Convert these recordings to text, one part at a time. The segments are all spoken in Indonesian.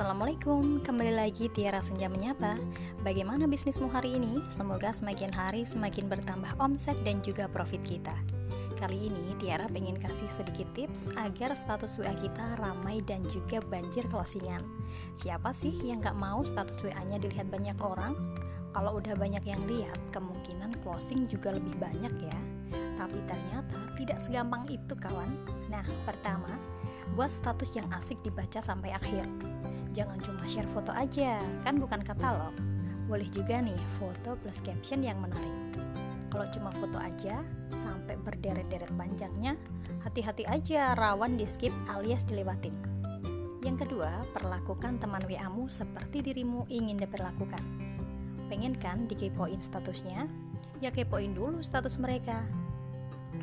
Assalamualaikum, kembali lagi Tiara Senja Menyapa. Bagaimana bisnismu hari ini? Semoga semakin hari semakin bertambah omset dan juga profit kita. Kali ini Tiara pengen kasih sedikit tips agar status WA kita ramai dan juga banjir closingan Siapa sih yang gak mau status WA-nya dilihat banyak orang? Kalau udah banyak yang lihat, kemungkinan closing juga lebih banyak ya. Tapi ternyata tidak segampang itu kawan. Nah, pertama, buat status yang asik dibaca sampai akhir Jangan cuma share foto aja, kan bukan katalog. Boleh juga nih foto plus caption yang menarik. Kalau cuma foto aja, sampai berderet-deret panjangnya, hati-hati aja rawan di skip alias dilewatin. Yang kedua, perlakukan teman WA-mu seperti dirimu ingin diperlakukan. Pengen kan dikepoin statusnya? Ya kepoin dulu status mereka.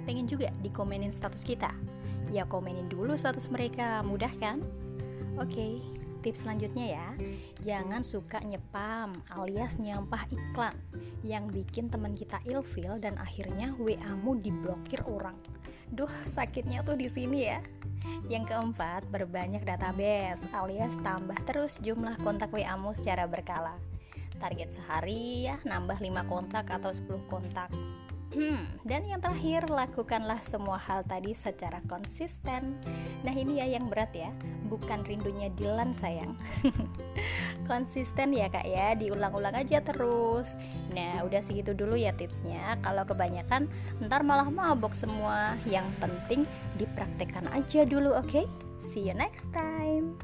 Pengen juga dikomenin status kita? Ya komenin dulu status mereka, mudah kan? Oke, Tips selanjutnya ya, jangan suka nyepam alias nyampah iklan yang bikin teman kita ilfil dan akhirnya WA-mu diblokir orang. Duh, sakitnya tuh di sini ya. Yang keempat, berbanyak database alias tambah terus jumlah kontak WA-mu secara berkala. Target sehari ya nambah 5 kontak atau 10 kontak. Hmm, dan yang terakhir, lakukanlah semua hal tadi secara konsisten. Nah, ini ya yang berat ya, bukan rindunya Dilan sayang. konsisten ya kak ya, diulang-ulang aja terus. Nah, udah segitu dulu ya tipsnya. Kalau kebanyakan, ntar malah mabok semua. Yang penting dipraktekkan aja dulu, oke? Okay? See you next time.